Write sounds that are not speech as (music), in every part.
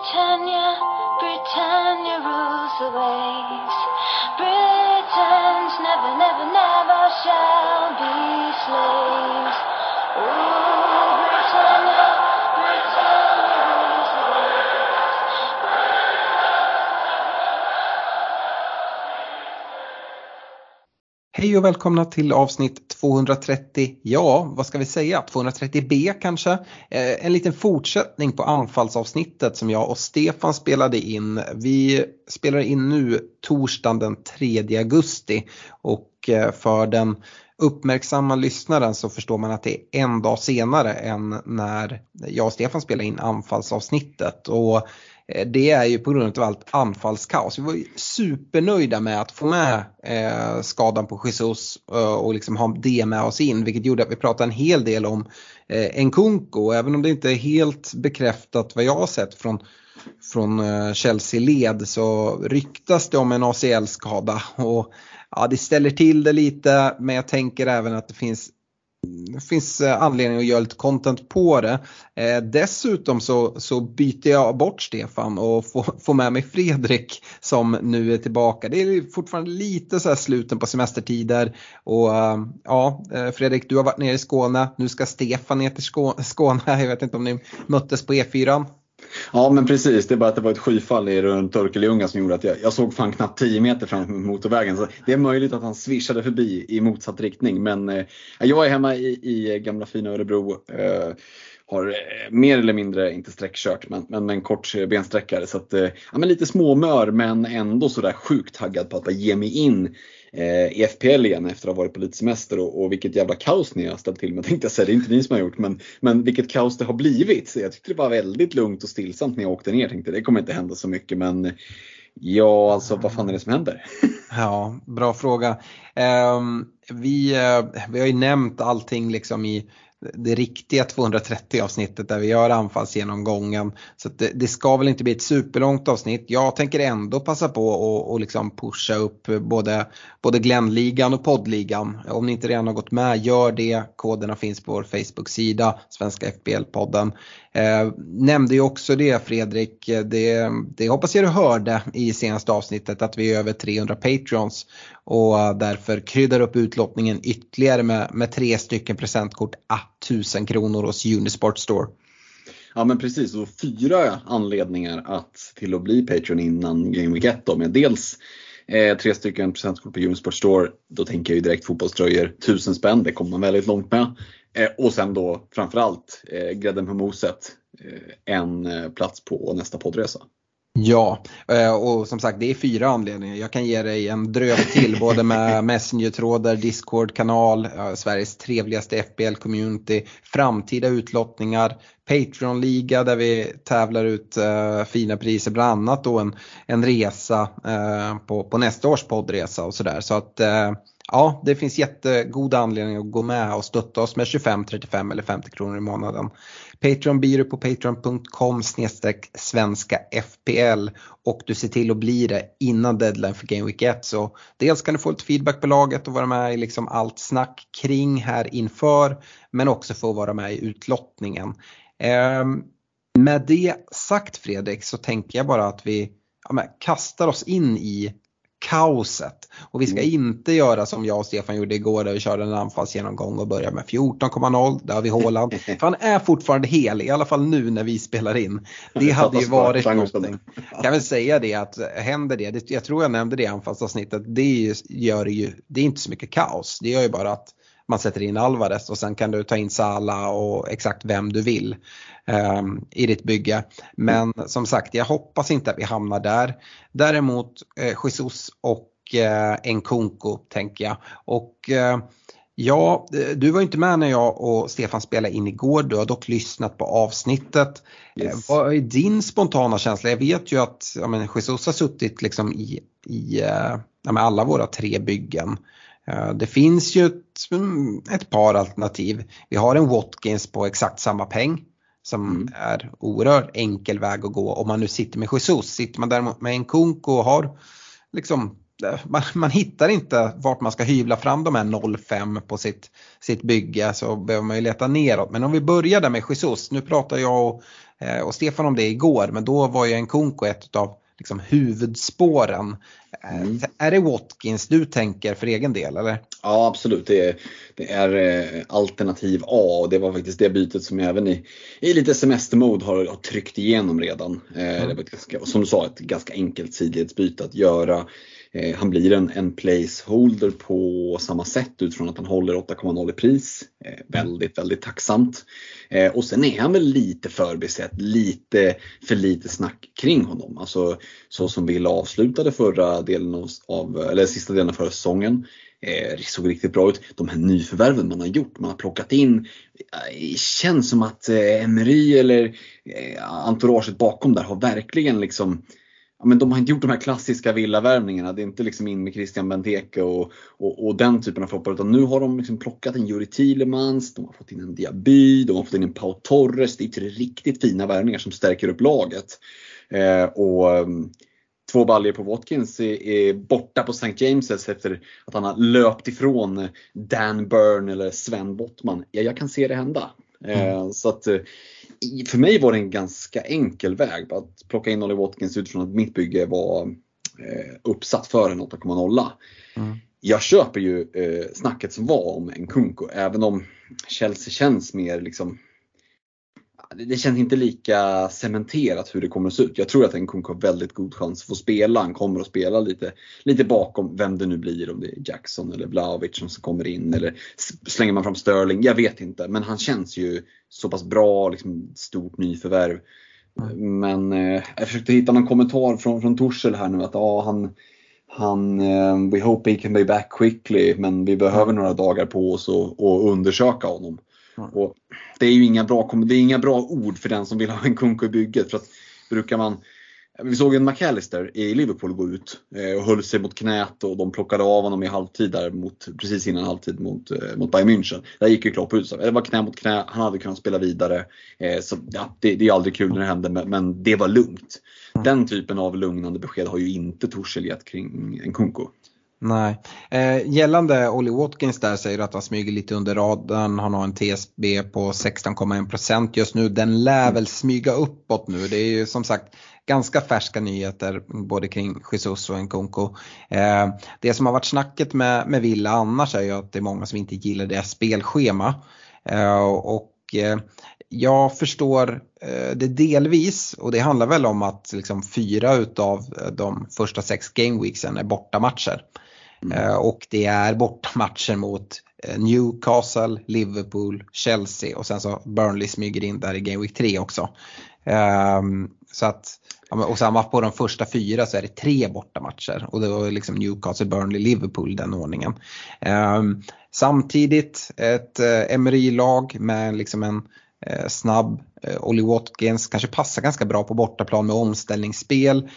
Britannia, Britannia rules the waves. Britons never, never, never shall be slaves. Ooh, Britannia, Britannia rules the waves. Hej och välkomna till avsnitt 230, ja vad ska vi säga, 230b kanske? Eh, en liten fortsättning på anfallsavsnittet som jag och Stefan spelade in. Vi spelar in nu torsdagen den 3 augusti och eh, för den uppmärksamma lyssnaren så förstår man att det är en dag senare än när jag och Stefan spelade in anfallsavsnittet. Och Eh, det är ju på grund av allt anfallskaos. Vi var ju supernöjda med att få med eh, skadan på Jesus eh, och liksom ha det med oss in vilket gjorde att vi pratade en hel del om eh, Nkunku även om det inte är helt bekräftat vad jag har sett från från eh, Chelsea-led så ryktas det om en ACL-skada och ja, det ställer till det lite men jag tänker även att det finns det finns eh, anledning att göra lite content på det. Eh, dessutom så, så byter jag bort Stefan och får, får med mig Fredrik som nu är tillbaka. Det är fortfarande lite så här sluten på semestertider och eh, ja eh, Fredrik du har varit nere i Skåne, nu ska Stefan ner till Skåne. (laughs) Jag vet inte om ni möttes på E4. Ja men precis, det är bara att det var ett skyfall i runt Örkelljunga som gjorde att jag, jag såg fan knappt 10 meter fram motorvägen. Så det är möjligt att han svischade förbi i motsatt riktning. Men eh, jag är hemma i, i gamla fina Örebro. Eh, har eh, mer eller mindre, inte sträckkört, men, men med en kort bensträckare. Så att, eh, ja, men lite småmör men ändå sådär sjukt taggad på att bara ge mig in eh, i FPL igen efter att ha varit på lite semester och, och vilket jävla kaos ni har ställt till med (laughs) tänkte jag säga. Det är inte ni som har gjort men, men vilket kaos det har blivit. Så jag tyckte det var väldigt lugnt och stillsamt när jag åkte ner. Tänkte det kommer inte hända så mycket men ja alltså vad fan är det som händer? (laughs) Ja, bra fråga. Um, vi, uh, vi har ju nämnt allting liksom i det riktiga 230 avsnittet där vi gör anfallsgenomgången. Så det, det, ska väl inte bli ett superlångt avsnitt. Jag tänker ändå passa på och, och liksom pusha upp både, både Glennligan och poddligan. Om ni inte redan har gått med, gör det. Koderna finns på vår Facebook-sida, Svenska FBL-podden. Eh, nämnde ju också det Fredrik, eh, det, det hoppas jag du hörde i senaste avsnittet att vi är över 300 Patreons och därför kryddar upp utlottningen ytterligare med, med tre stycken presentkort a 1000 kronor hos Unisport Store. Ja men precis, och fyra anledningar att till att bli Patreon innan Game Week 1 då med dels eh, tre stycken presentkort på Unisport Store. Då tänker jag ju direkt fotbollströjor, 1000 spänn, det kommer man väldigt långt med. Eh, och sen då framförallt eh, grädden på moset, eh, en eh, plats på nästa poddresa. Ja, och som sagt det är fyra anledningar. Jag kan ge dig en dröv till både med (laughs) Messenger-trådar, Discord-kanal, Sveriges trevligaste FBL-community, framtida utlottningar, Patreon-liga där vi tävlar ut uh, fina priser, bland annat då en, en resa uh, på, på nästa års poddresa och sådär. Så att uh, ja, det finns jättegoda anledningar att gå med och stötta oss med 25, 35 eller 50 kronor i månaden. Patreon blir du på patreon.com svenska FPL och du ser till att bli det innan deadline för Game Week 1. Så dels kan du få lite feedback på laget och vara med i liksom allt snack kring här inför men också få vara med i utlottningen. Eh, med det sagt Fredrik så tänker jag bara att vi ja, kastar oss in i kaoset. Och vi ska mm. inte göra som jag och Stefan gjorde igår där vi körde en anfallsgenomgång och började med 14,0. Där har vi Håland. (laughs) För han är fortfarande hel, i alla fall nu när vi spelar in. Det hade ju varit någonting. Jag kan väl säga det att händer det, jag tror jag nämnde det i anfallsavsnittet, det gör ju, det är inte så mycket kaos. Det gör ju bara att man sätter in Alvarez och sen kan du ta in Sala och exakt vem du vill um, i ditt bygge. Men som sagt, jag hoppas inte att vi hamnar där. Däremot eh, Jesus och eh, Nkunku tänker jag. Och eh, Ja, du var inte med när jag och Stefan spelade in igår. Du har dock lyssnat på avsnittet. Yes. Vad är din spontana känsla? Jag vet ju att ja, men Jesus har suttit liksom i, i ja, alla våra tre byggen. Det finns ju ett, par alternativ. Vi har en Watkins på exakt samma peng som mm. är oerhört enkel väg att gå om man nu sitter med Jesus. Sitter man däremot med en kunk och har liksom man, man, hittar inte vart man ska hyvla fram de här 0,5 på sitt, sitt bygge så behöver man ju leta neråt. Men om vi börjar där med Jesus, nu pratar jag och eh, och Stefan om det igår, men då var ju en Kunko ett av liksom, huvudspåren. Eh, mm. Är det Watkins du tänker för egen del eller? Ja absolut, det är, det är eh, alternativ A och det var faktiskt det bytet som jag även i, i lite semestermode har, har tryckt igenom redan. Mm. Det var ett ganska, som du sa, ett ganska enkelt sidledsbyte att göra. Eh, han blir en, en placeholder på samma sätt utifrån att han håller 8,0 i pris. Eh, väldigt, väldigt tacksamt. Eh, och sen är han väl lite förbisett, lite för lite snack kring honom. Alltså så som Bill avslutade förra delen av, eller sista delen av förra säsongen. Eh, såg riktigt bra ut. De här nyförvärven man har gjort, man har plockat in, eh, känns som att eh, Emery eller eh, entouraget bakom där har verkligen liksom ja, men de har inte gjort de här klassiska villavärvningarna. Det är inte liksom in med Christian Benteke och, och, och den typen av floppar. Utan nu har de liksom plockat en Juri Thielemans, de har fått in en Diaby, de har fått in en Pau Torres. Det är tre riktigt fina värvningar som stärker upp laget. Eh, och mm, Två baljer på Watkins är, är, borta på St. James's efter att han har löpt ifrån Dan Byrne eller Sven Bottman. Ja, jag kan se det hända. Eh, mm. Så att, eh, för mig var det en ganska enkel väg att plocka in Ollie Watkins utifrån att mitt bygge var eh, uppsatt för en 8,0. Mm. Jag köper ju snacket som var om en Kunko även om Chelsea känns mer liksom det känns inte lika cementerat hur det kommer att se ut. Jag tror att Nkunku har väldigt god chans att få spela. Han kommer att spela lite, lite bakom vem det nu blir, om det är Jackson eller Vlahovic som kommer in eller slänger man fram Sterling. Jag vet inte, men han känns ju så pass bra, liksom, stort nyförvärv. Mm. Men eh, jag försökte hitta någon kommentar från, från Torshäll här nu att ah, han, han, uh, we hope he can be back quickly men vi behöver några dagar på oss att undersöka honom. Och det är ju inga bra, det är inga bra ord för den som vill ha en Kunko i bygget. För att brukar man, vi såg en McAllister i Liverpool gå ut eh, och höll sig mot knät och de plockade av honom i halvtid där mot, precis innan halvtid mot, eh, mot Bayern München. Där gick ju Klopp ut. Det var knä mot knä, han hade kunnat spela vidare. Eh, så ja, det, det är aldrig kul när det händer men det var lugnt. Den typen av lugnande besked har ju inte Torshäll gett kring en Kunko. Nej. Eh, gällande Olly Watkins där säger du att han smyger lite under radarn. Han har en TSB på 16,1% just nu. Den lär väl smyga uppåt nu. Det är ju som sagt ganska färska nyheter både kring Jesus och Nkunku. Eh, det som har varit snacket med, med Villa annars är ju att det är många som inte gillar deras spelschema. Eh, och eh, jag förstår eh, det delvis och det handlar väl om att liksom fyra utav de första sex gameweeksen är bortamatcher. Mm. Eh, och det är bortamatcher mot eh, Newcastle, Liverpool, Chelsea och sen så Burnley smyger in där i Game Week 3 också. Ehm, så att, och samma på de första fyra så är det tre bortamatcher och det var liksom Newcastle, Burnley, Liverpool den ordningen. Ehm, samtidigt ett uh, Emery-lag med liksom en snabb Olly Ollie Watkins kanske passar ganska bra på bortaplan med omställningsspel.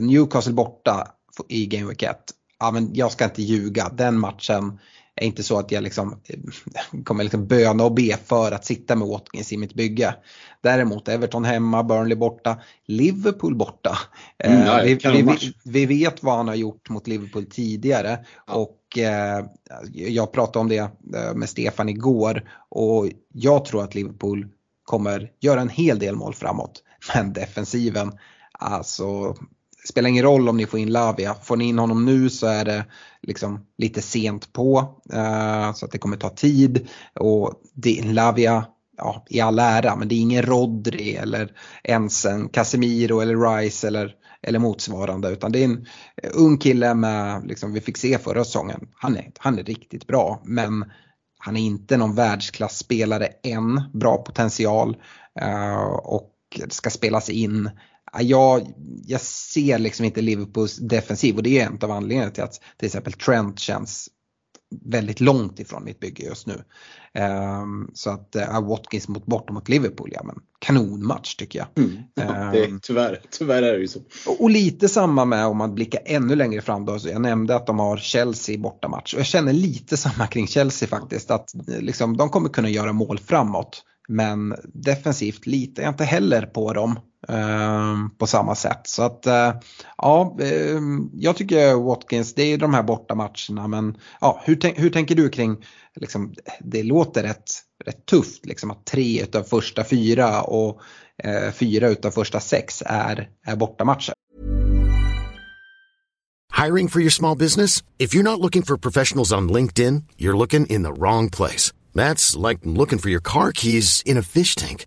Newcastle borta i Game Week 1 ja men jag ska inte ljuga, den matchen är inte så att jag liksom eh, kommer liksom böna och be för att sitta med Watkins i mitt bygge. Däremot Everton hemma, Burnley borta, Liverpool borta. Mm, ja, vi, vi, vi, vet vad han har gjort mot Liverpool tidigare ja. och eh, jag pratade om det eh, med Stefan igår och jag tror att Liverpool kommer göra en hel del mål framåt. Men defensiven, alltså spelar ingen roll om ni får in Lavia. Får ni in honom nu så är det liksom lite sent på uh, så att det kommer ta tid. Och det, Lavia ja, i all ära men det är ingen Rodri eller ens en Casemiro eller Rice eller, eller motsvarande utan det är en ung kille med, liksom, vi fick se förra säsongen, han är, han är riktigt bra men han är inte någon världsklasspelare än, bra potential uh, och ska spelas in jag, jag ser liksom inte Liverpools defensiv och det är en av anledningarna till att till exempel Trent känns väldigt långt ifrån mitt bygge just nu. Um, så att uh, Watkins mot, borta mot Liverpool, ja men kanonmatch tycker jag. Mm. Ja, det, ehm, tyvärr, tyvärr är det ju så. Och, och, lite samma med om man blickar ännu längre fram då, så jag nämnde att de har Chelsea bortamatch och jag känner lite samma kring Chelsea faktiskt, att liksom, de kommer kunna göra mål framåt. Men defensivt litar jag inte heller på dem eh, Ehm, på samma sätt. Så att eh, ja, ehm, jag tycker Watkins, det är de här borta matcherna men ja, hur, tänk, hur tänker du kring, liksom, det låter rätt, rätt tufft liksom att tre utav första fyra och eh, fyra utav första sex är, är bortamatcher. Hiring for your small business? If you're not looking for professionals on LinkedIn, you're looking in the wrong place. That's like looking for your car keys in a fish tank.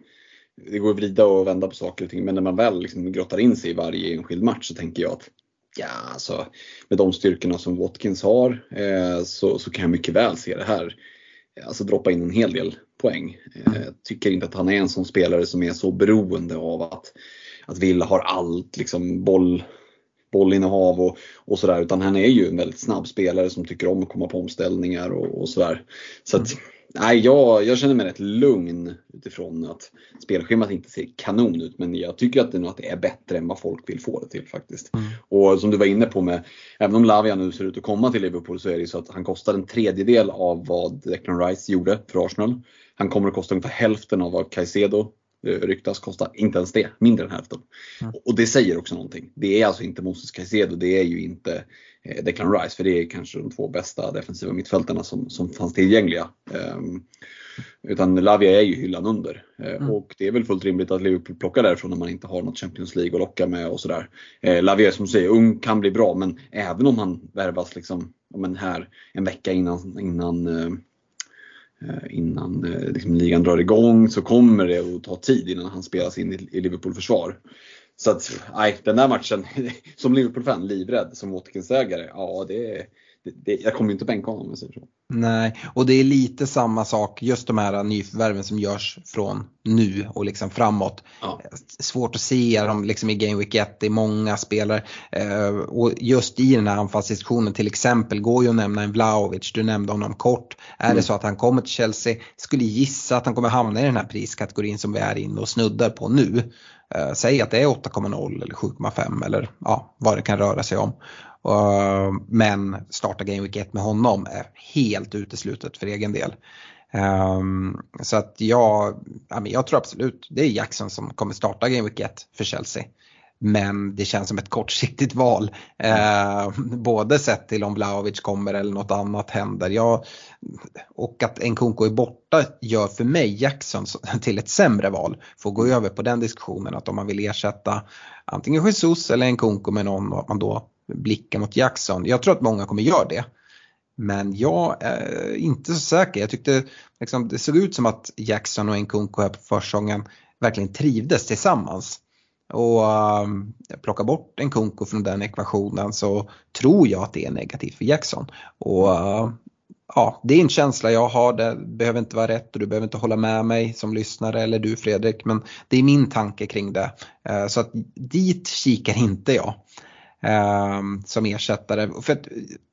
Det går att vrida och vända på saker och ting. Men när man väl liksom grottar in sig i varje enskild match så tänker jag att ja, alltså, med de styrkorna som Watkins har eh, så, så kan jag mycket väl se det här. Eh, alltså droppa in en hel del poäng. Eh, tycker inte att han är en sån spelare som är så beroende av att, att Villa har allt, liksom boll, bollinnehav och, och sådär. Utan han är ju en väldigt snabb spelare som tycker om att komma på omställningar och, och sådär. Så att, mm nej, jag, jag känner mig rätt lugn utifrån att spelschemat inte ser kanon ut. Men jag tycker att det, att det är bättre än vad folk vill få det till faktiskt. Mm. Och som du var inne på med, även om Lavia nu ser ut att komma till Liverpool så är det så att han kostar en tredjedel av vad Declan Rice gjorde för Arsenal. Han kommer att kosta ungefär hälften av vad Caicedo eh, ryktas kosta, inte ens det, mindre än hälften. Mm. Och det säger också någonting. Det är alltså inte Moses Caicedo, det är ju inte eh, Declan Rice, för det är kanske de två bästa defensiva mittfältarna som, som fanns tillgängliga. Um, utan Lavia är ju hyllan under. Eh, mm. Och det är väl fullt rimligt att Liverpool plockar därifrån när man inte har något Champions League att locka med och sådär. Eh, Lavia som du säger, ung kan bli bra men även om han värvas liksom, men här en vecka innan, innan Eh, innan liksom, ligan drar igång så kommer det att ta tid innan han spelas in i, i Liverpool försvar. Så att, nej, den där matchen, (laughs) som Liverpool-fan, livrädd som Watkins-ägare, ja det, det, jag kommer inte bänka honom om jag säger så. Nej, och det är lite samma sak, just de här nyförvärven som görs från nu och liksom framåt. Ja. Svårt att se dem liksom i Game Week 1, det är många spelare. Eh, och just i den här anfallsdiskussionen till exempel går ju att nämna en Vlahovic, du nämnde honom kort. Är mm. det så att han kommer till Chelsea, skulle gissa att han kommer hamna i den här priskategorin som vi är inne och snuddar på nu. Eh, säg att det är 8,0 eller 7,5 eller ja, vad det kan röra sig om. Eh, men starta Game Week 1 med honom är helt uteslutet för egen del. Um, så att jag, jag tror absolut det är Jackson som kommer starta Game Week 1 för Chelsea. Men det känns som ett kortsiktigt val. Eh, både sett till om Vlahovic kommer eller något annat händer. Jag, och att Nkunku är borta gör för mig Jackson (laughs) till ett sämre val. Får gå över på den diskussionen att om man vill ersätta antingen Jesus eller Nkunku med någon att man då blickar mot Jackson. Jag tror att många kommer göra det. Men jag är inte så säker. Jag tyckte liksom, det såg ut som att Jackson och Nkunku här på försäsongen verkligen trivdes tillsammans. Och um, plocka bort Nkunku från den ekvationen så tror jag att det är negativt för Jackson. Och uh, ja, det är en känsla jag har, det behöver inte vara rätt och du behöver inte hålla med mig som lyssnare eller du Fredrik men det är min tanke kring det. Uh, så att dit kikar inte jag. Ehm, som ersättare. För att,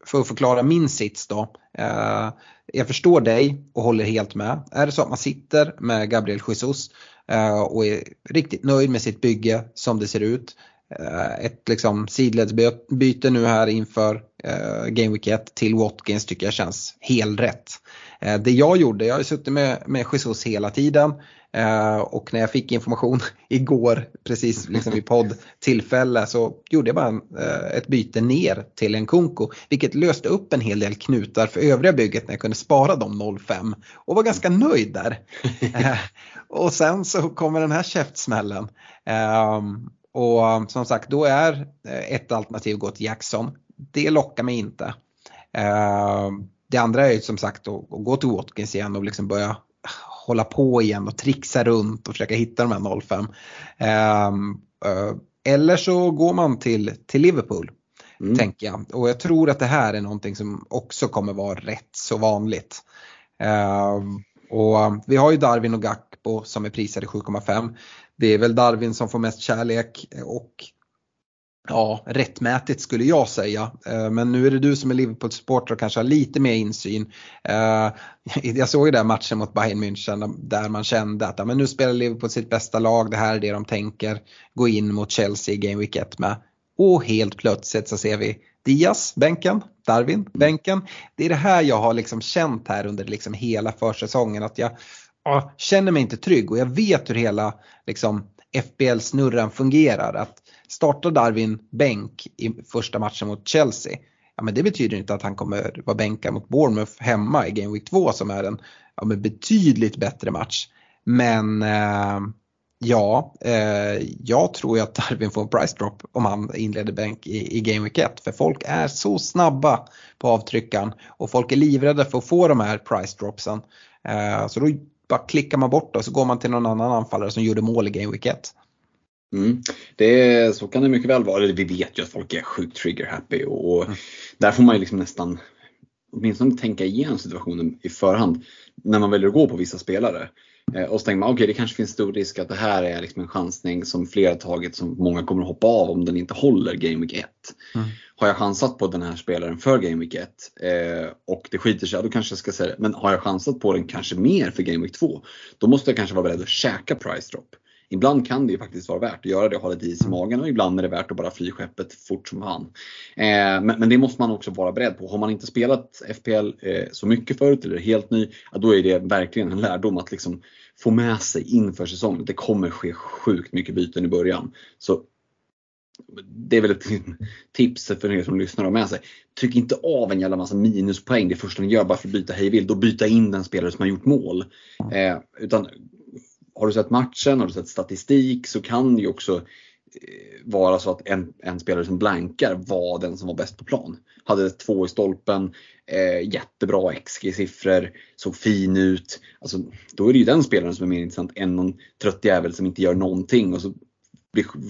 för att förklara min sits då. Eh, jag förstår dig och håller helt med. Är det så att man sitter med Gabriel Jesus eh, och är riktigt nöjd med sitt bygge som det ser ut. Eh, ett liksom sidledsbyte nu här inför eh, Game Week 1 till Watkins tycker jag känns helt rätt. Det jag gjorde, jag har suttit med, med Jesus hela tiden och när jag fick information (laughs) igår precis liksom vid poddtillfälle så gjorde jag bara ett byte ner till en Kunko vilket löste upp en hel del knutar för övriga bygget när jag kunde spara de 05 och var ganska nöjd där. (laughs) Och sen så kommer den här käftsmällen. Um, och som sagt då är eh, ett alternativ att gå till Jackson. Det lockar mig inte. Uh, det andra är ju som sagt att, gå till Watkins igen och liksom börja hålla på igen och trixa runt och försöka hitta de här 05. Um, uh, eller så går man till, till Liverpool. Mm. Tänker jag. Och jag tror att det här är någonting som också kommer vara rätt så vanligt. Uh, och vi har ju Darwin och Gakpo som är prisad i 7,5. Det är väl Darwin som får mest kärlek och Ja, rättmätigt skulle jag säga. Eh, men nu är det du som är Liverpool-supporter och kanske har lite mer insyn. Eh, (laughs) jag såg ju den matchen mot Bayern München där man kände att men nu spelar Liverpool sitt bästa lag, det här är det de tänker gå in mot Chelsea i Game Week 1 med. Och helt plötsligt så ser vi Diaz, bänken, Darwin, bänken. Det är det här jag har liksom känt här under liksom hela försäsongen att jag jag känner mig inte trygg och jag vet hur hela liksom, FBL-snurran fungerar. Att startar Darwin bänk i första matchen mot Chelsea, ja, men det betyder inte att han kommer vara bänkad mot Bournemouth hemma i Game Week 2 som är en ja, men betydligt bättre match. Men eh, ja, eh, jag tror ju att Darwin får en price drop om han inleder bänk i, i Game Week 1. För folk är så snabba på avtryckaren och folk är livrädda för att få de här price dropsen. Eh, så då bara klickar man bort det och så går man till någon annan anfallare som gjorde mål i Game Week 1. Mm. Det, så kan det mycket väl vara. Vi vet ju att folk är sjukt trigger happy och mm. där får man ju liksom nästan åtminstone tänka igenom situationen i förhand när man väljer att gå på vissa spelare. Eh, och så tänker man okej okay, det kanske finns stor risk att det här är liksom en chansning som flera tagit som många kommer att hoppa av om den inte håller Game Week 1. Mm. Har jag chansat på den här spelaren för Game Week 1 eh, och det skiter sig, då kanske jag ska säga det. Men har jag chansat på den kanske mer för Game Week 2, då måste jag kanske vara beredd att käka price drop. Ibland kan det ju faktiskt vara värt att göra det och ha lite is i magen och ibland är det värt att bara fly skeppet fort som han. Eh, men, men, det måste man också vara beredd på. Har man inte spelat FPL eh, så mycket förut eller helt ny, ja, då är det verkligen en lärdom att liksom få med sig inför säsongen. Det kommer ske sjukt mycket byten i början. Så det är väl ett (laughs) tips för er som lyssnar och med sig. Tryck inte av en jävla massa minuspoäng det första ni gör bara för att byta hejvilt och byta in den spelare som har gjort mål. Eh, utan har du sett matchen, har du sett statistik så kan det ju också eh, vara så att en, en, spelare som blankar var den som var bäst på plan. Hade två i stolpen, eh, jättebra XG-siffror, såg fin ut. Alltså, då är det ju den spelaren som är mer intressant än någon trött jävel som inte gör någonting och så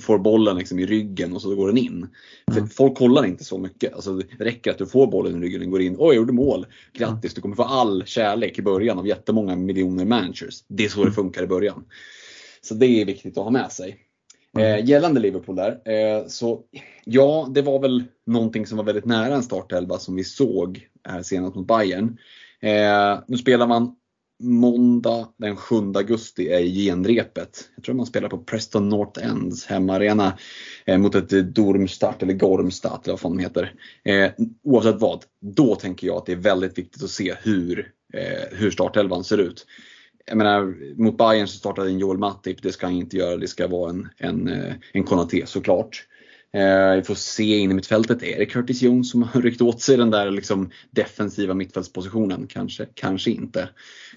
får bollen liksom i ryggen och så går den in. Mm. Folk kollar inte så mycket. Alltså, det räcker att du får bollen i ryggen och går in. Oj, jag gjorde mål. Grattis, du kommer få all kärlek i början av jättemånga miljoner managers. Det är så det mm. funkar i början. Så det är viktigt att ha med sig. Mm. Eh, gällande Liverpool där, eh, så ja, det var väl någonting som var väldigt nära en startelva som vi såg här senast mot Bayern. Eh, nu spelar man måndag den 7 augusti är genrepet. Jag tror man spelar på Preston North Ends hemmaarena eh, mot ett Dormstart eller Gormstadt eller vad fan de heter. Eh, oavsett vad, då tänker jag att det är väldigt viktigt att se hur, eh, hur startelvan ser ut. Jag menar, mot Bayern så startade en Joel Matip, det ska han inte göra, det ska vara en, en, eh, en Konaté såklart. Eh, vi får se in i mittfältet, är det Curtis Jones som har ryckt åt sig den där liksom defensiva mittfältspositionen? Kanske, kanske inte.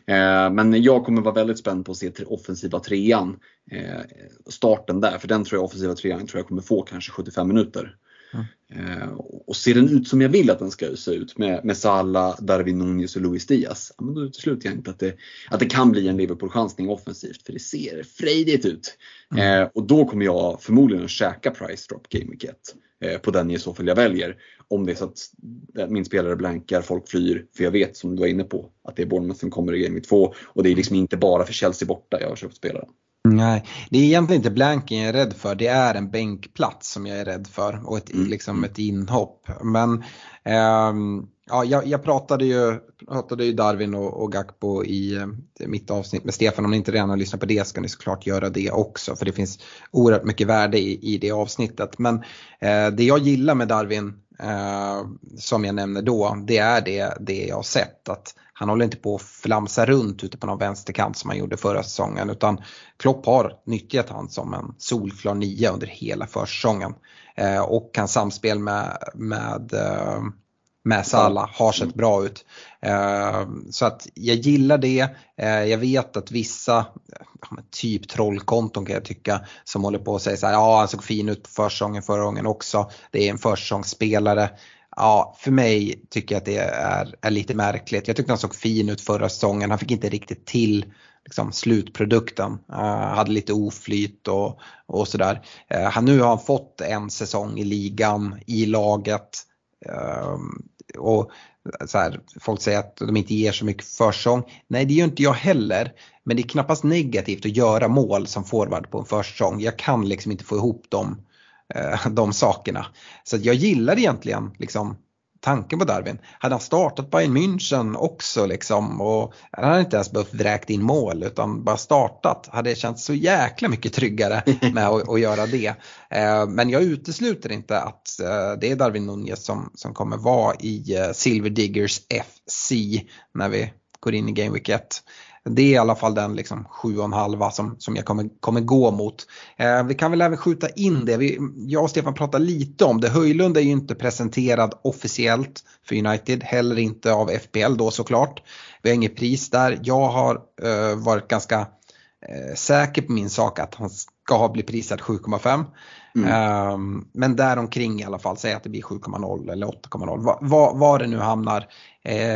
Eh, men jag kommer vara väldigt spänd på att se offensiva trean, eh, starten där, för den tror jag offensiva trean tror jag kommer få kanske 75 minuter. Mm. Och ser den ut som jag vill att den ska se ut med, med Salah, Darwin Nunez och Luis Diaz, ja, men då utesluter jag inte att det, att det kan bli en Liverpool-chansning offensivt för det ser frejdigt ut. Mm. Eh, och då kommer jag förmodligen att käka price drop game week 1 eh, på den i så fall jag väljer. Om det är så att min spelare blankar, folk flyr, för jag vet som du var inne på att det är Bournemouth som kommer i game week 2 och det är liksom inte bara för Chelsea borta jag har köpt spelare. Nej, det är egentligen inte blanking jag är rädd för. Det är en bänkplats som jag är rädd för och ett, mm. liksom ett inhopp. Men ähm, ja, jag, jag, pratade, ju, pratade ju Darwin och, och Gakpo i äh, mitt avsnitt med Stefan. Om ni inte redan har lyssnat på det ska ni såklart göra det också. För det finns oerhört mycket värde i, i det avsnittet. Men äh, det jag gillar med Darwin äh, som jag nämner då, det är det, det jag har sett. Att han håller inte på att flamsa runt ute på någon vänsterkant som han gjorde förra säsongen utan Klopp har nyttjat han som en solklar nia under hela försäsongen. Eh, och kan samspel med, med, eh, med Salah har sett bra ut. Eh, så att jag gillar det. Eh, jag vet att vissa, typ trollkonton kan jag tycka, som håller på att säga så här, ja han såg fin ut på försäsongen förra gången också. Det är en försäsongsspelare ja, för mig tycker jag att det är, är lite märkligt. Jag tyckte han såg fin ut förra säsongen. Han fick inte riktigt till liksom, slutprodukten. Uh, hade lite oflyt och, och sådär. Uh, nu har han fått en säsong i ligan, i laget. Uh, och så här, folk säger att de inte ger så mycket försäsong. Nej det gör inte jag heller. Men det är knappast negativt att göra mål som forward på en försäsong. Jag kan liksom inte få ihop dem de sakerna. Så jag gillar egentligen liksom tanken på Darwin. Hade han startat Bayern München också liksom och han hade inte ens behövt vräkt in mål utan bara startat hade det känts så jäkla mycket tryggare (laughs) med att, att göra det. Eh, men jag utesluter inte att eh, det är Darwin Nunez som, som kommer vara i eh, Silver Diggers FC när vi går in i Game Week 1 det är i alla fall den liksom 7,5 som, som jag kommer, kommer gå mot. Eh, vi kan väl även skjuta in det, vi, jag och Stefan pratade lite om det. Höjlund är ju inte presenterad officiellt för United, heller inte av FPL då såklart. Vi har inget pris där. Jag har eh, varit ganska eh, säker på min sak att han ska bli prisad 7,5. Mm. Um, men däromkring i alla fall, säg att det blir 7,0 eller 8,0. Var, var, var, det nu hamnar.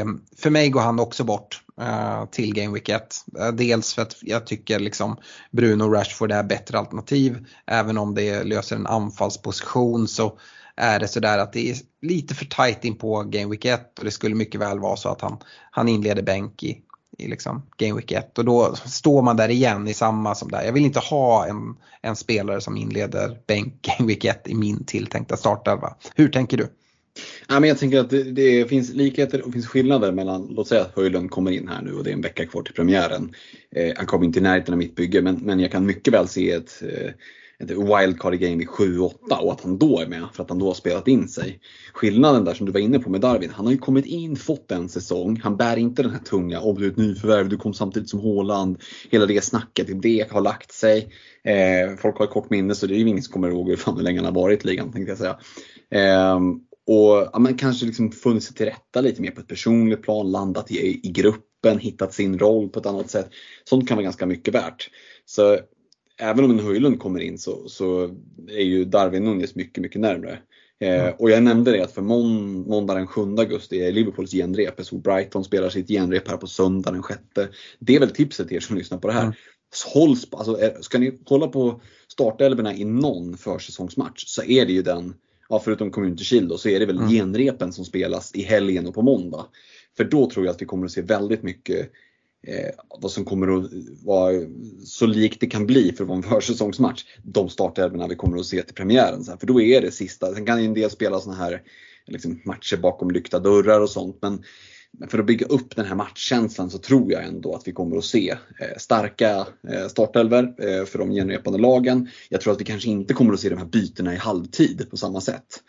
Um, för mig går han också bort Eh, till Game Week 1. Eh, dels för att jag tycker liksom Bruno Rashford är bättre alternativ. Även om det löser en anfallsposition så är det sådär att det är lite för tight in på Game Week 1 och det skulle mycket väl vara så att han, han inleder bänk i, i liksom Game Week 1 och då står man där igen i samma som där. Jag vill inte ha en, en spelare som inleder bänk (laughs) Game Week 1 i min tilltänkta startelva. Hur tänker du? Ja, men jag tänker att det, det, finns likheter och finns skillnader mellan, låt säga att Höjlund kommer in här nu och det är en vecka kvar till premiären. Eh, han kommer inte i närheten av mitt bygge men, men jag kan mycket väl se ett eh, ett wildcard Game i 7-8 och att han då är med för att han då har spelat in sig. Skillnaden där som du var inne på med Darwin, han har ju kommit in, fått en säsong, han bär inte den här tunga, om du är ett nyförvärv, du kom samtidigt som Håland, hela det snacket, det har lagt sig. Eh, folk har kort minne så det är ju ingen som kommer ihåg hur fan hur länge han har varit i ligan tänkte jag säga. Eh, och ja, man kanske liksom funnit sig till rätta lite mer på ett personligt plan, landat i, i gruppen, hittat sin roll på ett annat sätt. Sånt kan vara ganska mycket värt. Så även om en Höjlund kommer in så, så är ju Darwin Nunez mycket, mycket närmre. Eh, mm. och jag nämnde det att för mån, måndag den 7 augusti är Liverpools genrep. Såg Brighton spelar sitt genrep här på söndag den 6. Det är väl tipset till er som lyssnar på det här. Mm. Hålls, alltså, ska ni kolla på startelvorna i någon försäsongsmatch så är det ju den, ja, förutom Community Shield då, så är det väl mm. genrepen som spelas i helgen och på måndag. För då tror jag att vi kommer att se väldigt mycket eh, vad som kommer att vara så likt det kan bli för att vara en (laughs) försäsongsmatch. De startelvorna vi kommer att se till premiären. Så här, för då är det sista. Sen kan ju en del spela såna här liksom, matcher bakom lyckta dörrar och sånt. Men, men, för att bygga upp den här matchkänslan så tror jag ändå att vi kommer att se eh, starka eh, startelvor eh, för de genrepande lagen. Jag tror att vi kanske inte kommer att se de här bytena i halvtid på samma sätt.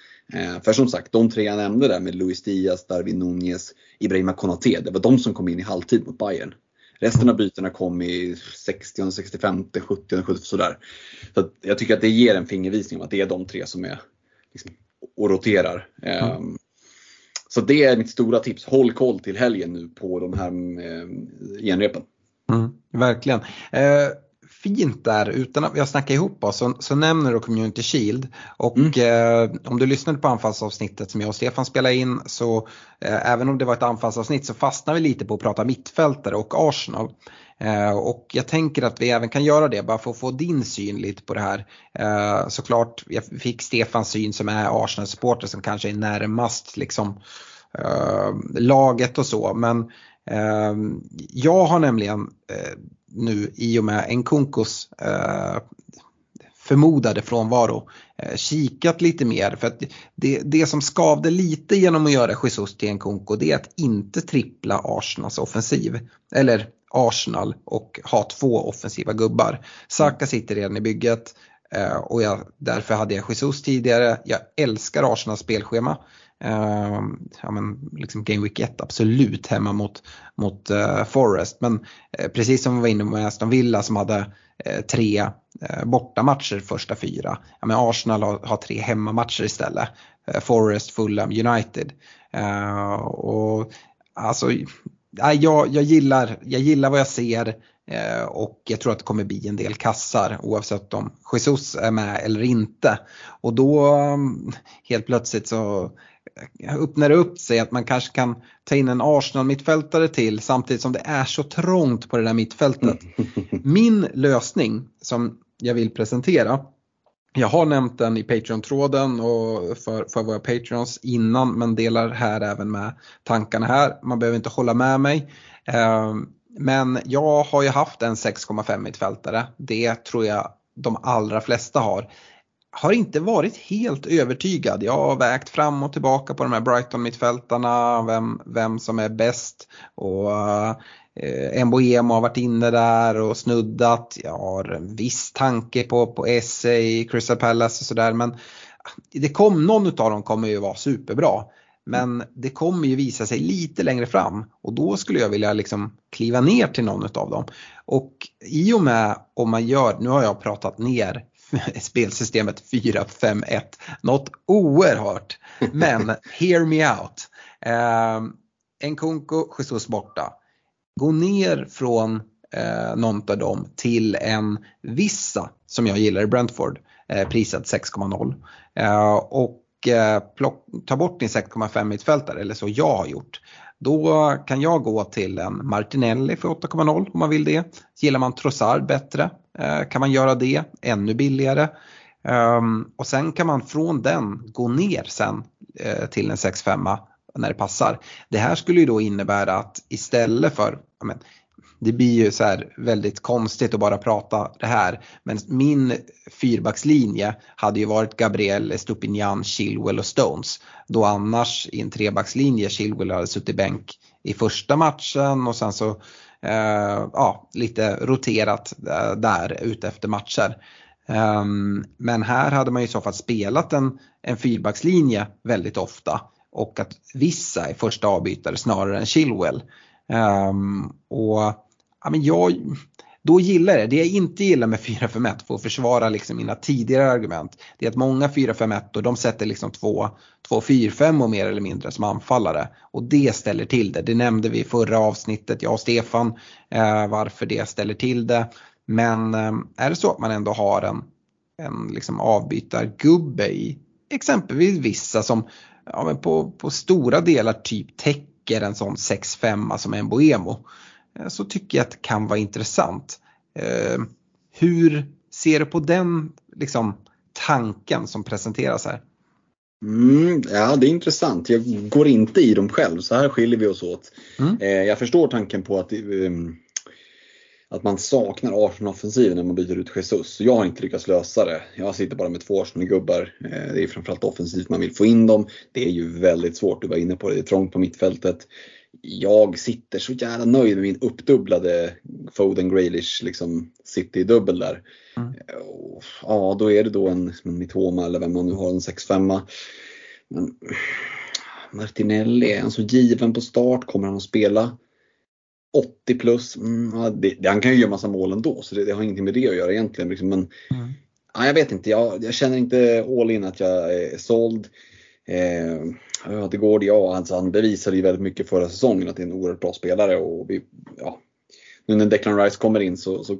För som sagt, de tre jag nämnde där med Luis Diaz, Darwin Nunez, Ibrahima Konaté, det var de som kom in i halvtid mot Bayern. Resten av bytena kom i 60, 65, 70, 70 sådär. Så jag tycker att det ger en fingervisning om att det är de tre som är liksom, och roterar. Mm. Så det är mitt stora tips. Håll koll till helgen nu på de här eh, genrepen. Mm, verkligen. Eh, fint där, utan att vi har snackat ihop oss, så, så nämner du Community Shield. Och mm. eh, om du lyssnade på anfallsavsnittet som jag och Stefan spelade in så eh, även om det var ett anfallsavsnitt så fastnar vi lite på att prata mittfältare och Arsenal. Eh, och jag tänker att vi även kan göra det bara för att få din syn lite på det här. Eh, såklart, jag fick Stefans syn som är Arsenal-supporter som kanske är närmast liksom, eh, laget och så. Men jag har nämligen nu i och med Nkunkos eh, förmodade frånvaro eh, kikat lite mer. För att det, det som skavde lite genom att göra Jesus till Nkunko det är att inte trippla Arsenals offensiv. Eller Arsenal och ha två offensiva gubbar. Saka sitter redan i bygget eh, och jag, därför hade jag Jesus tidigare. Jag älskar Arsenals spelschema. Uh, ja, men liksom Game Week 1 absolut hemma mot, mot uh, Forest. Men uh, precis som vi var inne med Aston Villa som hade eh, tre uh, bortamatcher första fyra. Ja, men Arsenal har, har tre hemmamatcher istället. Forest, Fulham, United. Ehm, och alltså, jag, jag, gillar, jag gillar vad jag ser och jag tror att det kommer bli en del kassar oavsett om Jesus är med eller inte. Och då um, helt plötsligt så öppnar det upp sig att man kanske kan ta in en Arsenal-mittfältare till samtidigt som det är så trångt på det där mittfältet. (laughs) Min lösning som jag vill presentera jag har nämnt den i Patreon-tråden och för, för våra Patreons innan men delar här även med tankarna här. Man behöver inte hålla med mig. Men jag har ju haft en 6,5 mittfältare. Det tror jag de allra flesta har. har inte varit helt övertygad. Jag har vägt fram och tillbaka på de här Brighton-mittfältarna, vem, vem som är bäst. Och eh, Mboemo har varit inne där och snuddat. Jag har en viss tanke på, på Essay, i Crystal Palace och sådär. Men det kom, någon av dem kommer ju vara superbra. Men det kommer ju visa sig lite längre fram och då skulle jag vilja liksom kliva ner till någon av dem. Och i och med om man gör, nu har jag pratat ner (laughs) spelsystemet 4-5-1, något oerhört. Men hear me out. Eh, Nkunku, Jesus borta. Gå ner från eh, någon av dem till en Vissa som jag gillar i Brentford, eh, prisad 6,0. Eh, och Eh, plock, ta bort din 6,5 mittfältare, eller så jag har gjort. Då kan jag gå till en Martinelli för 8,0 om man vill det. Gillar man Trossard bättre eh, kan man göra det ännu billigare. Ehm, och sen kan man från den gå ner sen eh, till en 6,5 när det passar. Det här skulle ju då innebära att istället för, men, det blir ju så här väldigt konstigt att bara prata det här. Men min fyrbackslinje hade ju varit Gabriel, Stupinian, Chilwell och Stones. Då annars i en trebackslinje Chilwell hade suttit bänk i första matchen och sen så eh, ja, lite roterat eh, där ute efter matcher. Um, men här hade man i så fall spelat en, en fyrbackslinje väldigt ofta och att vissa är första avbytare snarare än Chilwell. Um, och ja, men jag, då gillar jag det. Det jag inte gillar med 4-5-1 för att försvara liksom mina tidigare argument. Det är att många 4-5-1 och de sätter liksom 2-4-5 och mer eller mindre som anfallare. Och det ställer till det. Det nämnde vi i förra avsnittet, jag och Stefan, eh, varför det ställer till det. Men eh, är det så att man ändå har en, en liksom avbytargubbe i exempelvis vissa som ja, men på, på stora delar typ täcker en sån 6-5 som en Boemo så tycker jag att det kan vara intressant. Eh, hur ser du på den liksom, tanken som presenteras här? Mm, ja, det är intressant. Jag går inte i dem själv, så här skiljer vi oss åt. Mm. Eh, jag förstår tanken på att, att man saknar Arsenal-offensiven när man byter ut Jesus. Jag har inte lyckats lösa det. Jag sitter bara med två Arsenal-gubbar. det är framförallt offensivt man vill få in dem. Det är ju väldigt svårt, du var inne på det, det är trångt på mittfältet jag sitter så jävla nöjd med min uppdubblade Foden Graylish liksom City-dubbel där. Mm. Ja, då är det då en, en Mitoma eller vem man nu har, en 6-5. Men Martinelli, är han så given på start? Kommer han att spela 80 plus? Mm, ja, det, det, han kan ju göra massa mål ändå så det, det, har ingenting med det att göra egentligen. Liksom. Men, mm. ja, jag vet inte, jag, jag, känner inte all in att jag är såld. Eh, Ja, det går det ja. Alltså, han bevisade ju väldigt mycket förra säsongen att det är en oerhört bra spelare. Och vi, ja, nu när Declan Rice kommer in så, så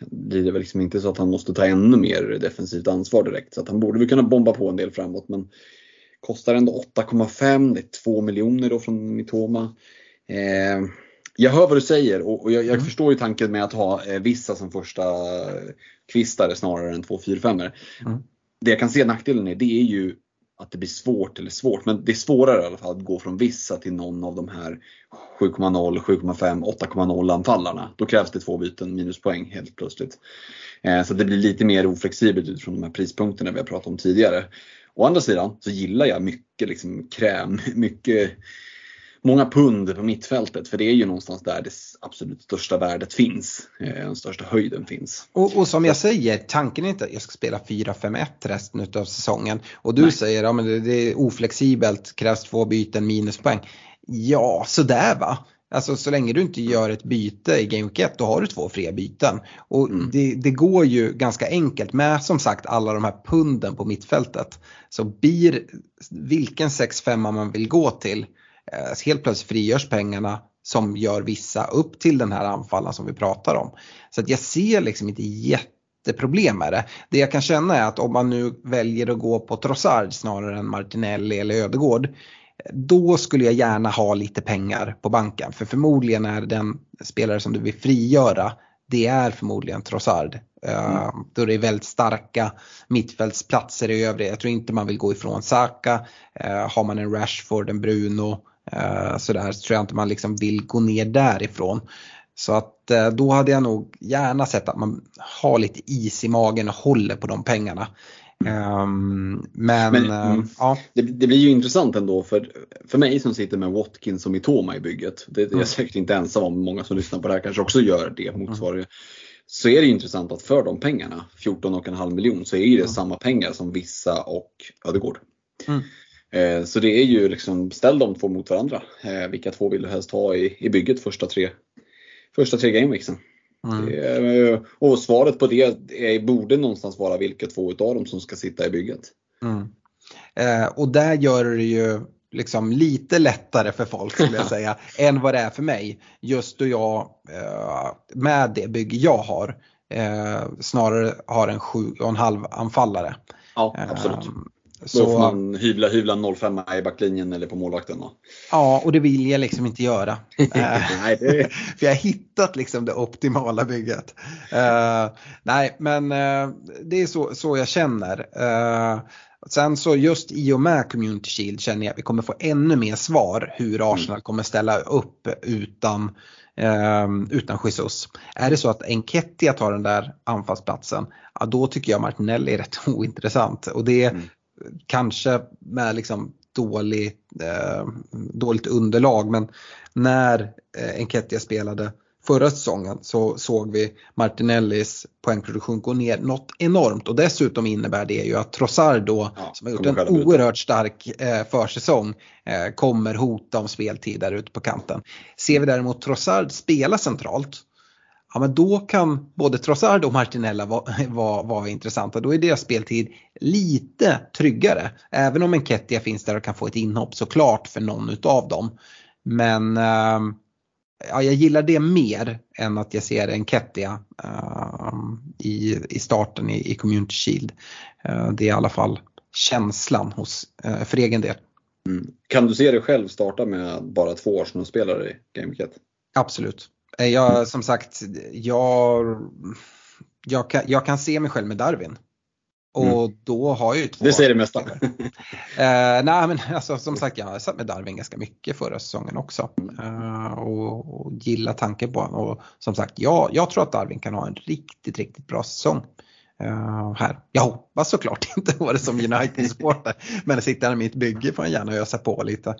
blir det väl liksom inte så att han måste ta ännu mer defensivt ansvar direkt. Så att han borde väl kunna bomba på en del framåt. Men kostar ändå 8,5. Det är 2 miljoner då från Mitoma. Eh, jag hör vad du säger och, och jag, jag mm. förstår ju tanken med att ha eh, vissa som första kvistare snarare än 2 4 5 mm. Det jag kan se nackdelen i det är ju att det blir svårt eller svårt, men det är svårare i alla fall att gå från vissa till någon av de här 7,0, 7,5, 8,0 anfallarna. Då krävs det två byten minuspoäng helt plötsligt. Eh, så det blir lite mer oflexibelt utifrån de här prispunkterna vi har pratat om tidigare. Å andra sidan så gillar jag mycket liksom kräm, (laughs) mycket många pund på mittfältet för det är ju någonstans där det absolut största värdet finns. Eh, den största höjden finns. Och, och som jag säger, tanken är inte att jag ska spela 4-5-1 resten av säsongen. Och du Nej. säger att ja, det är oflexibelt, krävs två byten, minuspoäng. Ja, sådär va. Alltså så länge du inte gör ett byte i Game Week 1 då har du två fria byten. Och mm. det, det, går ju ganska enkelt med som sagt alla de här punden på mittfältet. Så blir vilken 6-5 man vill gå till helt plötsligt frigörs pengarna som gör vissa upp till den här anfallen som vi pratar om. Så att jag ser liksom inte jätteproblem med det. Det jag kan känna är att om man nu väljer att gå på Trossard snarare än Martinelli eller Ödegård då skulle jag gärna ha lite pengar på banken för förmodligen är den spelare som du vill frigöra det är förmodligen Trossard. Eh, mm. Då det är väldigt starka mittfältsplatser i övrigt. Jag tror inte man vill gå ifrån Saka. Uh, har man en Rashford, en Bruno Uh, sådär så tror jag inte man liksom vill gå ner därifrån. Så att eh, då hade jag nog gärna sett att man har lite is i magen och håller på de pengarna. Um, men, Men, eh, mm. ja. Det, det blir ju intressant ändå för, för mig som sitter med Watkins och Mitoma i bygget. Det, jag är Mm. säkert inte ensam om, många som lyssnar på det här kanske också gör det motsvarande. Så är det intressant att för de pengarna, 14,5 miljon, så är det samma pengar som Vissa och Ödegård. Mm. Eh, så det är ju liksom, ställ de två mot varandra. Eh, vilka två vill du helst ha i, i bygget första tre, första tre gameweeksen? Mm. Det Eh, Och svaret på det är, borde någonstans vara vilka två utav dem som ska sitta i bygget. Mm. Eh, och där gör det ju liksom lite lättare för folk skulle jag (laughs) säga än vad det är för mig. Just då jag eh, med det bygge jag har eh, snarare har en 7,5 anfallare. Ja, absolut. Eh, Då får så, man hyvla, hyvla 05 i backlinjen eller på målvakten. Då. ja, och det vill jag liksom inte göra. (laughs) Eh, Nej, det, (laughs) För jag har hittat liksom det optimala bygget. Eh, nej, men eh, det är så, så jag känner. Eh, sen så just i och med Community Shield känner jag att vi kommer få ännu mer svar hur Arsenal kommer ställa upp utan, eh, utan Jesus. Är det så att Enketia tar den där anfallsplatsen, ja, då tycker jag Martinelli är rätt (laughs) ointressant. Och det Mm. Kanske med liksom dålig, eh, dåligt underlag men när eh, Enketia spelade förra säsongen så såg vi Martinellis poängproduktion gå ner något enormt och dessutom innebär det ju att Trossard då Ja, som har gjort en ut. oerhört stark eh, försäsong eh, kommer hota om speltid där ute på kanten. Ser vi däremot Trossard spela centralt Ja men då kan både Trossard och Martinella vara vara- vara intressanta. Då är deras speltid lite tryggare. Även om Enketia finns där och kan få ett inhopp såklart för någon utav dem. Men ehm, ja, jag gillar det mer än att jag ser Enketia ehm, i, i starten i, i Community Shield. Eh, det är i alla fall känslan hos, eh, för egen del. mm. Kan du se dig själv starta med bara två Arsenal-spelare i Game 1? Absolut. Eh, Jag, som sagt, jag, jag, kan, jag kan se mig själv med Darwin. Och då har jag ju två. Det säger det mesta. Eh, nej men alltså, som sagt jag har satt med Darwin ganska mycket förra säsongen också. Eh, och, och gillar tanken på honom. Och som sagt jag, jag tror att Darwin kan ha en riktigt, riktigt bra säsong. eh, här. Jag hoppas såklart (laughs) inte på det som United-supporter. men sitter han i mitt bygge får han gärna ösa på lite.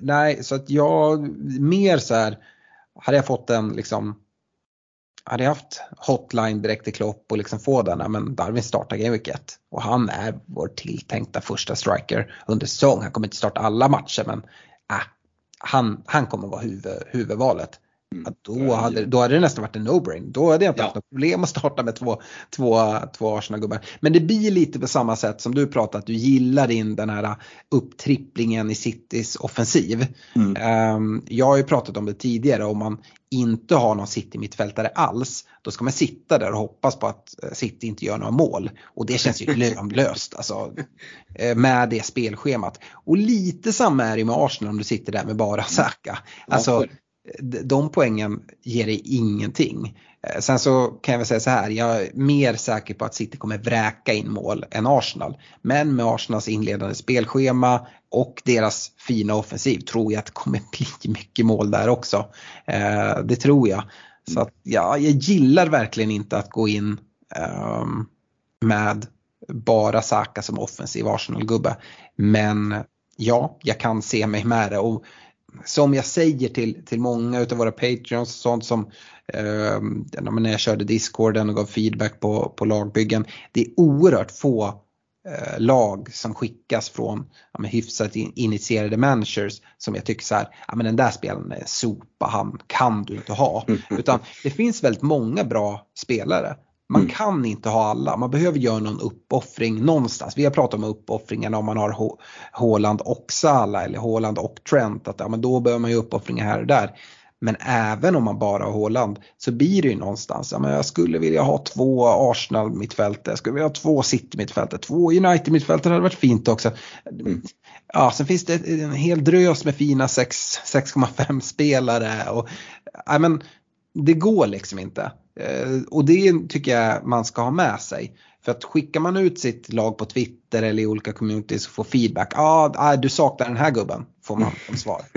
Nej så att jag mer så här. Hade jag fått en liksom hade jag haft hotline direkt till Klopp och liksom få den, ja, men Darwin startar Gameweek 1 och han är vår tilltänkta första striker under säsong. Han kommer inte starta alla matcher men äh, han, han kommer vara huvud, huvudvalet. Ja, då, hade, då hade det nästan varit en no-brain. Då hade jag inte Ja. haft något problem att starta med två, två, två Arsenal-gubbar. Men det blir lite på samma sätt som du pratat, att du gillar in den här upptripplingen i Citys offensiv. Mm. Ehm, Jag har ju pratat om det tidigare, om man inte har någon City-mittfältare alls, då ska man sitta där och hoppas på att eh, City inte gör några mål. Och det känns ju (laughs) lönlöst alltså, eh, med det spelschemat. Och lite samma är det med Arsenal om du sitter där med bara Saka. Alltså, de poängen ger dig ingenting. Eh, sen så kan jag väl säga så här, jag är mer säker på att City kommer vräka in mål än Arsenal. Men med Arsenals inledande spelschema och deras fina offensiv tror jag att det kommer (laughs) bli mycket mål där också. Eh, det tror jag. Så att, ja, jag gillar verkligen inte att gå in ehm, med bara Saka som offensiv Arsenal-gubbe. Men ja, jag kan se mig med det. Och som jag säger till, till många utav våra patreons och sånt som eh, när jag körde discorden och gav feedback på, på lagbyggen. Det är oerhört få eh, lag som skickas från ja, hyfsat in, initierade managers som jag tycker så här, ja men den där spelaren är sopa, han kan du inte ha. Utan det finns väldigt många bra spelare. Man Mm. kan inte ha alla, man behöver göra någon uppoffring någonstans. Vi har pratat om uppoffringarna om man har Hå- Haaland och Salah eller Haaland och Trent. Att, ja, men då behöver man ju uppoffringar här och där. Men även om man bara har Haaland så blir det ju någonstans, ja, men jag skulle vilja ha två Arsenal mittfältare, jag skulle vilja ha två City mittfältare, två United mittfältare hade varit fint också. Ja, sen finns det en hel drös med fina 6 6,5 spelare och ja, men det går liksom inte. Eh, och det tycker jag man ska ha med sig. För att skickar man ut sitt lag på Twitter eller i olika communities och får feedback. Ja, ah, du saknar den här gubben. Får man som svar. (laughs)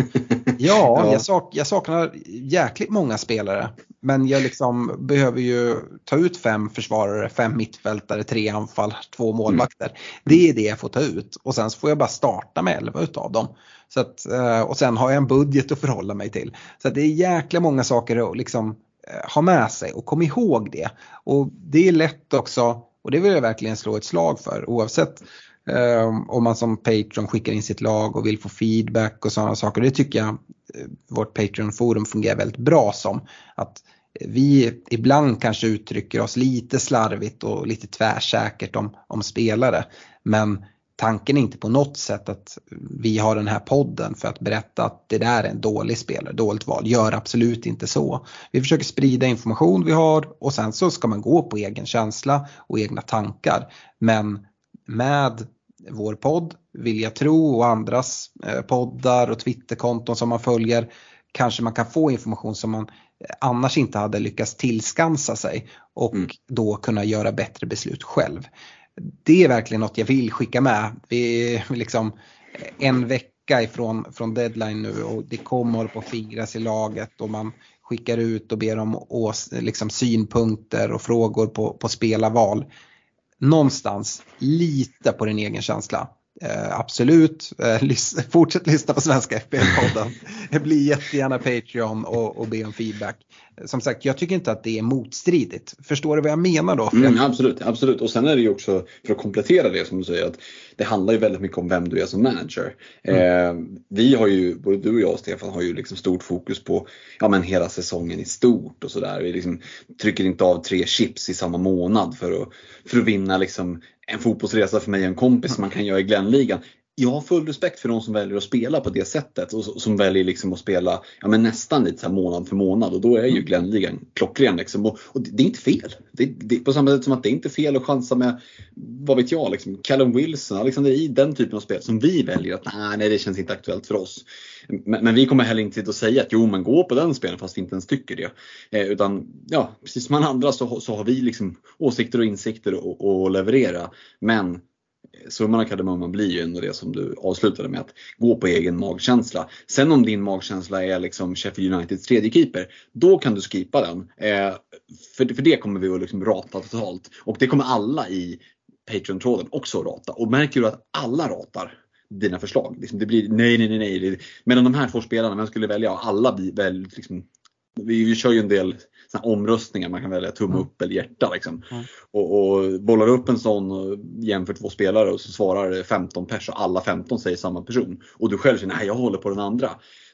Ja, jag, sak, jag saknar jäkligt många spelare. Men jag liksom behöver ju ta ut fem försvarare, fem mittfältare, tre anfall, två målvakter. Mm. Det är det jag får ta ut och sen så får jag bara starta med elva utav dem. Så att, eh, och sen har jag en budget att förhålla mig till. Så det är jäkla många saker att liksom eh, ha med sig och kom ihåg det. Och det är lätt också, och det vill jag verkligen slå ett slag för oavsett Ehm, om man som Patreon skickar in sitt lag och vill få feedback och sådana saker. Det tycker jag eh, vårt Patreon-forum fungerar väldigt bra som. Att vi ibland kanske uttrycker oss lite slarvigt och lite tvärsäkert om, om spelare. Men tanken är inte på något sätt att vi har den här podden för att berätta att det där är en dålig spelare, dåligt val. Gör absolut inte så. Vi försöker sprida information vi har och sen så ska man gå på egen känsla och egna tankar. Men med vår podd, vill jag tro, och andras eh, poddar och Twitterkonton som man följer kanske man kan få information som man eh, annars inte hade lyckats tillskansa sig och mm. då kunna göra bättre beslut själv. Det är verkligen något jag vill skicka med. Vi är liksom en vecka ifrån från deadline nu och det kommer på fingras i laget och man skickar ut och ber om ås, liksom synpunkter och frågor på, på spelarval någonstans lita på din egen känsla. Eh, absolut, eh, lys (laughs) fortsätt lyssna på Svenska FBL-podden. Bli jättegärna Patreon och, och be om feedback. Som sagt, jag tycker inte att det är motstridigt. Förstår du vad jag menar då? Mm, absolut, absolut. Och sen är det ju också, för att komplettera det som du säger, att det handlar ju väldigt mycket om vem du är som manager. Mm. Eh, vi har ju, både du och jag och Stefan har ju liksom stort fokus på ja, men hela säsongen i stort och sådär. Vi liksom trycker inte av tre chips i samma månad för att, för att vinna liksom en fotbollsresa för mig och en kompis som man kan göra i Glenligan. Jag har full respekt för de som väljer att spela på det sättet och som väljer liksom att spela ja, men nästan lite så månad för månad och då är ju mm. Glenligan klockren. Liksom. Och, och, det är inte fel. Det, det, på samma sätt som att det är inte fel att chansa med, vad vet jag, liksom Callum Wilson, Alexander I, den typen av spel som vi väljer att nej, nej det känns inte aktuellt för oss. Men, men vi kommer heller inte att säga att jo men gå på den spelen fast vi inte ens tycker det. Eh, utan ja, precis som alla andra så, så har vi liksom åsikter och insikter att leverera. Men summan av kardemumman blir ju ändå det som du avslutade med, att gå på egen magkänsla. Sen om din magkänsla är liksom Sheffield Uniteds tredje keeper, då kan du skipa den. Eh, för, för det kommer vi att liksom rata totalt. Och det kommer alla i Patreon-tråden också att rata. Och märker du att alla ratar dina förslag. Liksom det blir nej, nej, nej, nej. Mellan de här två spelarna, vem skulle välja? Alla blir väl liksom, vi, vi kör ju en del omröstningar, man kan välja tumme upp eller hjärta. Liksom. Mm. Och, och bollar upp en sån och jämför två spelare och så svarar 15 pers och alla 15 säger samma person. Och du själv säger nej jag håller på den andra.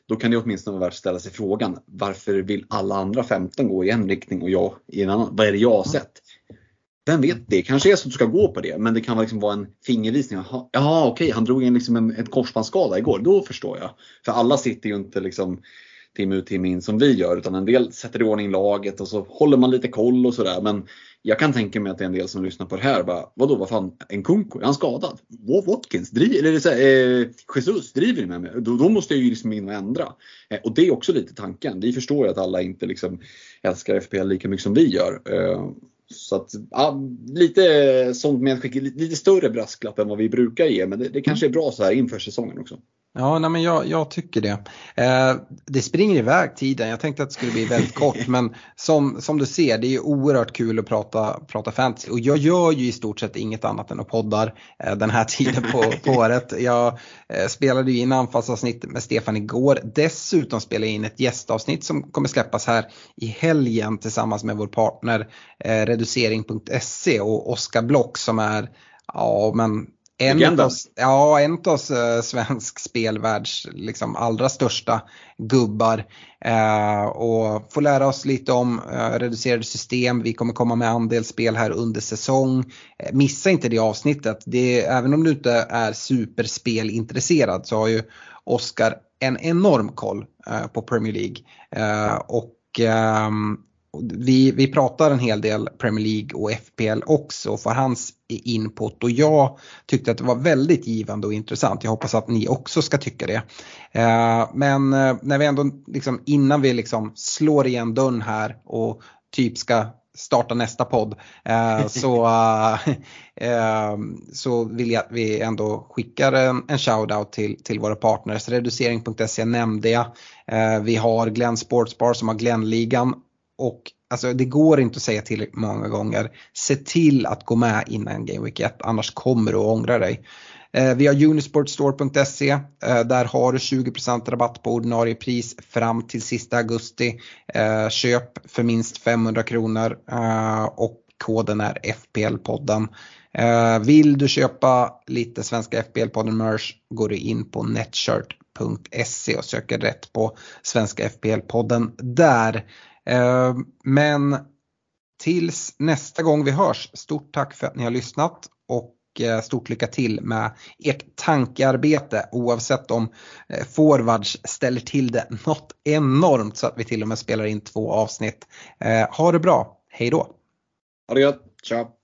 Då kan det åtminstone vara värt att ställa sig frågan varför vill alla andra 15 gå i en riktning och jag i en annan? Vad är det jag har sett? Vem vet, det kanske är så att du ska gå på det men det kan liksom vara en fingervisning. Ja okej, okay, han drog in liksom en, ett korsbandsskada igår, då förstår jag. För alla sitter ju inte liksom timme ut timme in som vi gör utan en del sätter i ordning laget och så håller man lite koll och sådär. Men jag kan tänka mig att det är en del som lyssnar på det här bara, vadå vad fan, en Kunko, är han skadad? Watkins, driv, eller så här, eh, Jesus, driver ni med mig? Då, då, måste jag ju liksom in och ändra. Eh, och det är också lite tanken. Vi förstår ju att alla inte liksom älskar FPL lika mycket som vi gör. Eh, så att, ja, lite sånt medskick, lite större brasklapp än vad vi brukar ge men det, det kanske är bra så här inför säsongen också. Ja, nej, men jag, jag tycker det. Eh, det springer iväg tiden. Jag tänkte att det skulle bli väldigt kort (laughs) men som, som du ser det är oerhört kul att prata, prata fantasy och jag gör ju i stort sett inget annat än att poddar eh, den här tiden på, på (laughs) året. Jag eh, spelade ju in anfallsavsnitt med Stefan igår. Dessutom spelade jag in ett gästavsnitt som kommer släppas här i helgen tillsammans med vår partner eh, reducering.se och Oskar Block som är Ja men en av, ja, en av uh, svensk spelvärlds liksom, allra största gubbar. Uh, och få lära oss lite om uh, reducerade system. Vi kommer komma med andelsspel här under säsong. Uh, missa inte det avsnittet. Det, även om du inte är superspelintresserad så har ju Oskar en enorm koll på Premier League. och um, vi, vi pratar en hel del Premier League och FPL också för hans input och jag tyckte att det var väldigt givande och intressant. Jag hoppas att ni också ska tycka det. Eh, men eh, när vi ändå liksom, innan vi liksom slår igen dörren här och typ ska starta nästa podd eh, (laughs) så, så vill jag att vi ändå skickar en, en shoutout till, till våra partners. Reducering.se nämnde jag. Vi har Glenn Sportsbar som har Glennligan och alltså, det går inte att säga tillräckligt många gånger. Se till att gå med innan Game Week 1 annars kommer du att ångra dig. Eh, vi har unisportstore.se. Eh, där har du 20% rabatt på ordinarie pris fram till sista augusti. Eh, köp för minst 500 kronor och koden är FPL-podden. Vill du köpa lite svenska FPL-podden merch går du in på netshirt.se och söker rätt på svenska FPL-podden där. Eh, men tills nästa gång vi hörs, stort tack för att ni har lyssnat och eh, stort lycka till med ert tankearbete oavsett om eh, forwards ställer till det (laughs) något enormt så att vi till och med spelar in två avsnitt. Ha det bra, hej då! Ha det gött, ciao!